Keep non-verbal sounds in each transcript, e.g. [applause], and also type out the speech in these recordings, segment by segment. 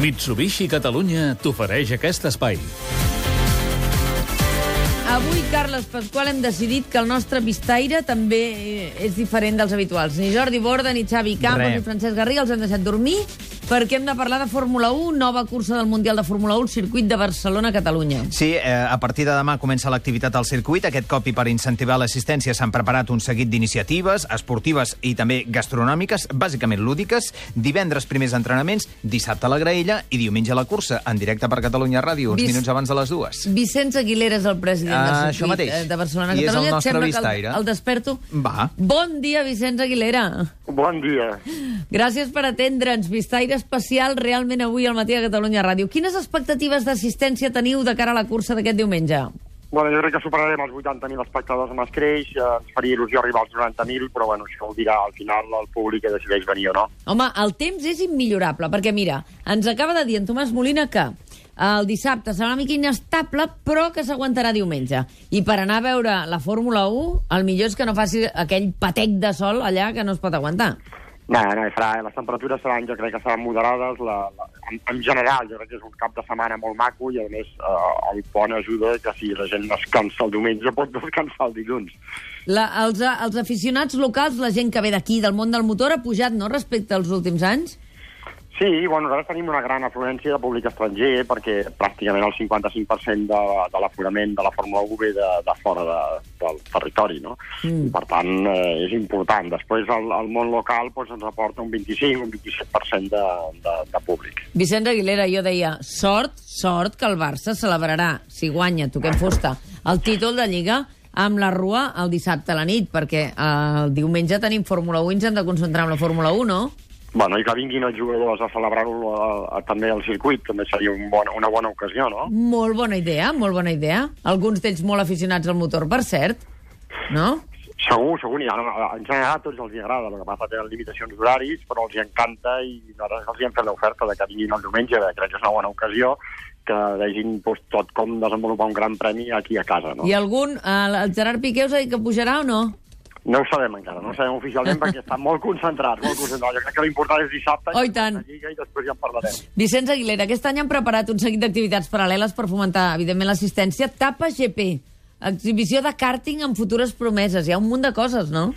Mitsubishi Catalunya t'ofereix aquest espai. Avui, Carles Pasqual, hem decidit que el nostre vistaire també eh, és diferent dels habituals. Ni Jordi Borda, ni Xavi Campos, ni Francesc Garriga els hem deixat dormir perquè hem de parlar de Fórmula 1, nova cursa del Mundial de Fórmula 1, circuit de Barcelona-Catalunya. Sí, eh, a partir de demà comença l'activitat al circuit. Aquest cop i per incentivar l'assistència s'han preparat un seguit d'iniciatives esportives i també gastronòmiques, bàsicament lúdiques. Divendres primers entrenaments, dissabte a la graella i diumenge la cursa, en directe per Catalunya Ràdio, uns Vis- minuts abans de les dues. Vicenç Aguilera és el president Ah, del circuit eh, de Barcelona-Catalunya. I és el Et nostre sembla que vistaire. El, el desperto? Va. Bon dia, Vicenç Aguilera. Bon dia. Gràcies per atendre'ns. Vistaire especial realment avui al matí a Catalunya Ràdio. Quines expectatives d'assistència teniu de cara a la cursa d'aquest diumenge? Bueno, jo crec que superarem els 80.000 espectadors amb escreix, eh, ens faria il·lusió arribar als 90.000, però bueno, això ho dirà al final el públic que decideix venir o no. Home, el temps és immillorable, perquè mira, ens acaba de dir en Tomàs Molina que el dissabte serà una mica inestable, però que s'aguantarà diumenge. I per anar a veure la Fórmula 1, el millor és que no faci aquell patec de sol allà que no es pot aguantar. No, no, farà, les temperatures seran, jo crec que seran moderades, la, la, en, en general, jo crec que és un cap de setmana molt maco i, a més, eh, el pont ajuda que si la gent descansa el diumenge [laughs] pot descansar el dilluns. La, els, els aficionats locals, la gent que ve d'aquí, del món del motor, ha pujat, no?, respecte als últims anys? Sí, bueno, nosaltres tenim una gran afluència de públic estranger perquè pràcticament el 55% de, de l'aforament de la Fórmula 1 ve de, de fora de, del territori, no? Mm. I per tant, eh, és important. Després el, el món local doncs, ens aporta un 25, un 27% de, de, de públic. Vicenç Aguilera, jo deia, sort, sort que el Barça celebrarà, si guanya, toquem fusta, el títol de Lliga amb la Rua el dissabte a la nit, perquè eh, el diumenge tenim Fórmula 1 i ens hem de concentrar en la Fórmula 1, no? Bueno, i que vinguin els jugadors a celebrar-ho també al circuit, també seria un bon, una bona ocasió, no? Molt bona idea, molt bona idea. Alguns d'ells molt aficionats al motor, per cert, no? Segur, segur, i en, en general a tots els agrada, el que passa tenen limitacions d'horaris, però els hi encanta i nosaltres els hi hem fet l'oferta de que vinguin el diumenge, crec que és una bona ocasió que vegin doncs, tot com desenvolupar un gran premi aquí a casa, no? I algun, el, el Gerard Piqué us ha dit que pujarà o no? No ho sabem encara, no ho sabem oficialment [laughs] perquè estan molt concentrats, molt concentrats. Jo crec que l'important és dissabte Oh, i tant. la Lliga i després ja en parlarem. Vicenç Aguilera, aquest any han preparat un seguit d'activitats paral·leles per fomentar, evidentment, l'assistència. Tapa GP, exhibició de càrting amb futures promeses. Hi ha un munt de coses, no?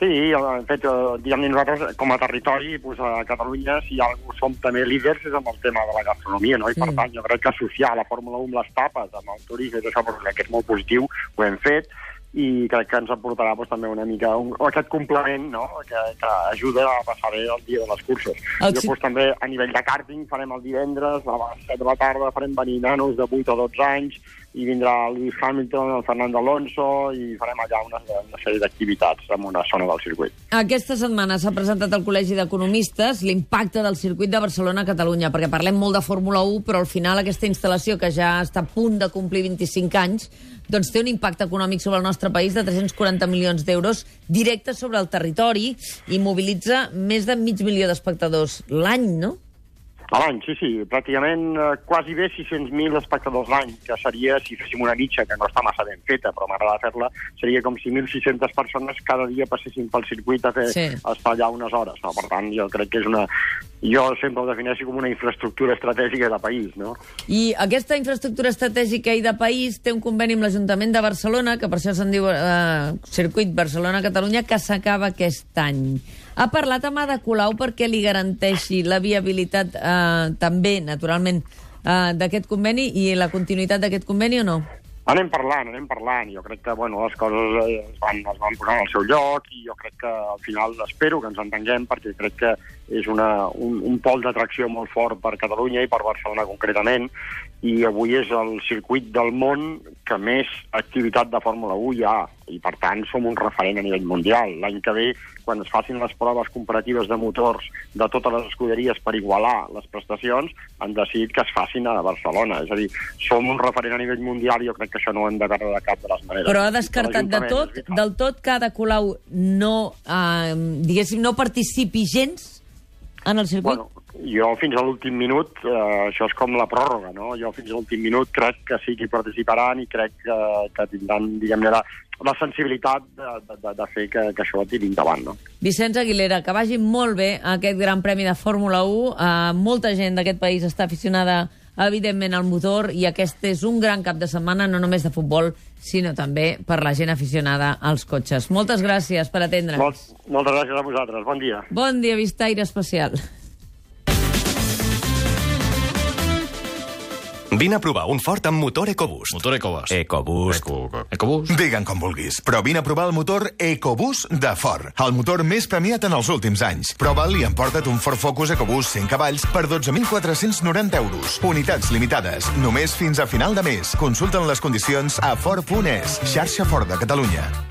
Sí, de fet, eh, diguem nosaltres, com a territori, doncs, a Catalunya, si hi ha algú som també líders és amb el tema de la gastronomia, no? I per Sí. tant, jo crec que associar la Fórmula 1 amb les tapes, amb el turisme, tot això, que és molt positiu, ho hem fet, i crec que ens aportarà doncs, també una mica un, aquest complement no? que, que ajuda a passar bé el dia de les curses. El El si- Després també a nivell de kàrting farem el divendres a les 7 de la tarda farem venir nanos de 8 o 12 anys i vindrà Lewis Hamilton, el Fernando Alonso i farem allà una, una sèrie d'activitats en una zona del circuit. Aquesta setmana s'ha presentat al Col·legi d'Economistes l'impacte del circuit de Barcelona a Catalunya, perquè parlem molt de Fórmula 1, però al final aquesta instal·lació, que ja està a punt de complir 25 anys, doncs té un impacte econòmic sobre el nostre país de 340 milions d'euros directes sobre el territori i mobilitza més de mig milió d'espectadors l'any, no? A l'any, sí, sí, pràcticament eh, quasi bé 600.000 espectadors l'any, que seria, si féssim una mitja, que no està massa ben feta, però m'agrada fer-la, seria com si 1.600 persones cada dia passessin pel circuit a, fer, Sí. a estar allà unes hores. No? Per tant, jo crec que és una... Jo sempre ho defineixo com una infraestructura estratègica de país, no? I aquesta infraestructura estratègica i de país té un conveni amb l'Ajuntament de Barcelona, que per això se'n diu eh, Circuit Barcelona-Catalunya, que s'acaba aquest any. Ha parlat amb Ada Colau perquè li garanteixi la viabilitat eh, també, naturalment, eh, d'aquest conveni i la continuïtat d'aquest conveni o no? Anem parlant, anem parlant. Jo crec que bueno, les coses eh, es van, es van posar al seu lloc i jo crec que al final espero que ens entenguem perquè crec que és una, un, un pol d'atracció molt fort per Catalunya i per Barcelona concretament i avui és el circuit del món que més activitat de Fórmula 1 hi ha i per tant som un referent a nivell mundial. L'any que ve, quan es facin les proves comparatives de motors de totes les escuderies per igualar les prestacions, han decidit que es facin a Barcelona. És a dir, som un referent a nivell mundial i jo crec que això no ho hem de perdre de cap de les maneres. Però ha descartat de tot, del tot que Ada Colau no, eh, diguéssim, no participi gens en el circuit? Bueno, jo fins a l'últim minut, eh, això és com la pròrroga, no? Jo fins a l'últim minut crec que sí que hi participaran i crec que, que tindran, diguem-ne, la- la sensibilitat de, de, de fer que, que això tiri endavant. No? Vicenç Aguilera, que vagi molt bé aquest Gran Premi de Fórmula 1. Uh, molta gent d'aquest país està aficionada evidentment al motor i aquest és un gran cap de setmana no només de futbol, sinó també per la gent aficionada als cotxes. Moltes gràcies per atendre'ns. Molt, moltes gràcies a vosaltres. Bon dia. Bon dia, Vistaire Especial. Vine a provar un Ford amb motor EcoBoost. Motor EcoBoost. EcoBoost. Eco, EcoBoost. Digue'n com vulguis, però vine a provar el motor EcoBoost de Ford, el motor més premiat en els últims anys. Prova'l i emporta't un Ford Focus EcoBoost 100 cavalls per 12.490 euros. Unitats limitades, només fins a final de mes. Consulten les condicions a Ford.es, xarxa Ford de Catalunya.